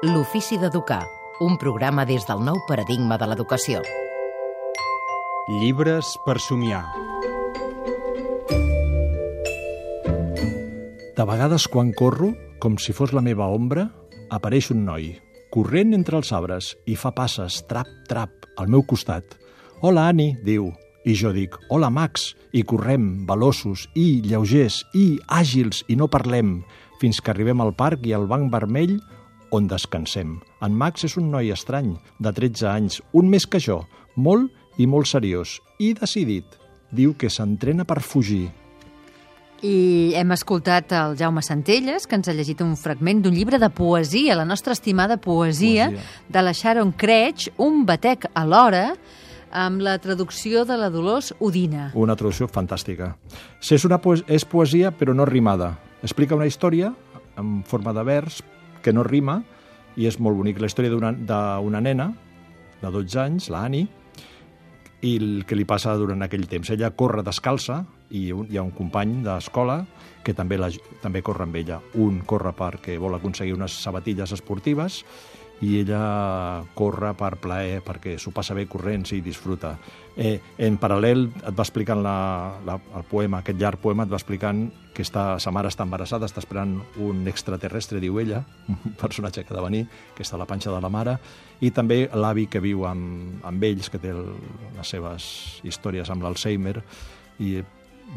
L'ofici d'educar, un programa des del nou paradigma de l'educació. Llibres per somiar. De vegades quan corro, com si fos la meva ombra, apareix un noi, corrent entre els arbres, i fa passes, trap, trap, al meu costat. Hola, Ani, diu. I jo dic, hola, Max, i correm, veloços, i lleugers, i àgils, i no parlem, fins que arribem al parc i al banc vermell on descansem. En Max és un noi estrany, de 13 anys, un més que jo, molt i molt seriós, i decidit. Diu que s'entrena per fugir. I hem escoltat el Jaume Centelles, que ens ha llegit un fragment d'un llibre de poesia, la nostra estimada poesia, Poesia. de la Sharon Creech, Un batec a l'hora, amb la traducció de la Dolors Udina. Una traducció fantàstica. Sí, és, una poes és poesia, però no rimada. Explica una història en forma de vers que no rima i és molt bonic. La història d'una nena de 12 anys, la Annie, i el que li passa durant aquell temps. Ella corre descalça i un, hi ha un company d'escola que també, la, també corre amb ella. Un corre perquè vol aconseguir unes sabatilles esportives i ella corre per plaer, perquè s'ho passa bé corrents i disfruta. Eh, en paral·lel et va explicant la, la, el poema, aquest llarg poema, et va explicant que està, sa mare està embarassada, està esperant un extraterrestre, diu ella, un personatge que ha de venir, que està a la panxa de la mare, i també l'avi que viu amb, amb ells, que té el, les seves històries amb l'Alzheimer, i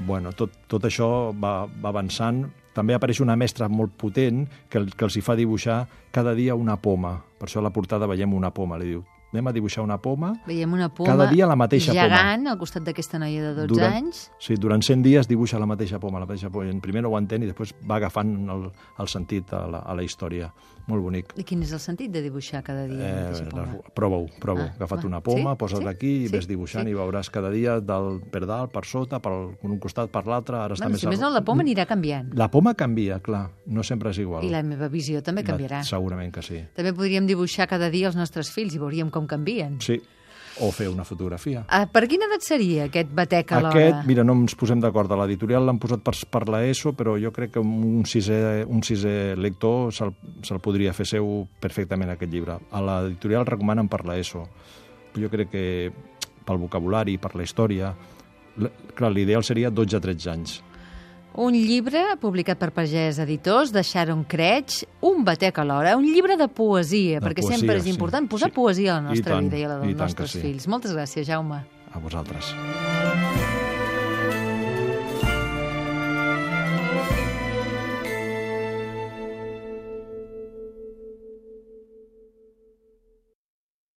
bueno, tot, tot això va, va avançant. També apareix una mestra molt potent que, que els hi fa dibuixar cada dia una poma. Per això a la portada veiem una poma. Li diu, anem a dibuixar una poma Veiem una poma Cada dia la mateixa poma. gegant al costat d'aquesta noia de 12 durant, anys. Sí, durant 100 dies dibuixa la mateixa poma, la mateixa poma. En primer no ho entén i després va agafant el, el sentit a la, a la història. Molt bonic. I quin és el sentit de dibuixar cada dia la mateixa poma? Eh, Prova-ho, prova-ho. Ah, Agafa't una poma, Sí? posa't Sí? aquí i Sí? ves dibuixant Sí. i veuràs cada dia del, per dalt, per sota, per un costat, per l'altre. Ara està Bueno, més si més no, la poma anirà canviant. La poma canvia, clar. No sempre és igual. I la meva visió també canviarà. La, segurament que sí. També podríem dibuixar cada dia els nostres fills i veuríem com canvien. Sí. O fer una fotografia. Ah, per quina edat seria aquest batec a l'hora? Aquest, mira, no ens posem d'acord. A l'editorial l'han posat per, per l'ESO, però jo crec que un sisè, un sisè lector se'l se podria fer seu perfectament, aquest llibre. A l'editorial recomanen per l'ESO. Jo crec que pel vocabulari, per la història... Clar, l'ideal seria 12-13 anys. Un llibre publicat per Pagès Editors de Sharon Creech, Un batec a l'hora, un llibre de poesia, De perquè poesia, sempre és sí. important posar Sí. poesia a la I nostra tant, vida i a la i dels nostres sí. fills. Moltes gràcies, Jaume. A vosaltres.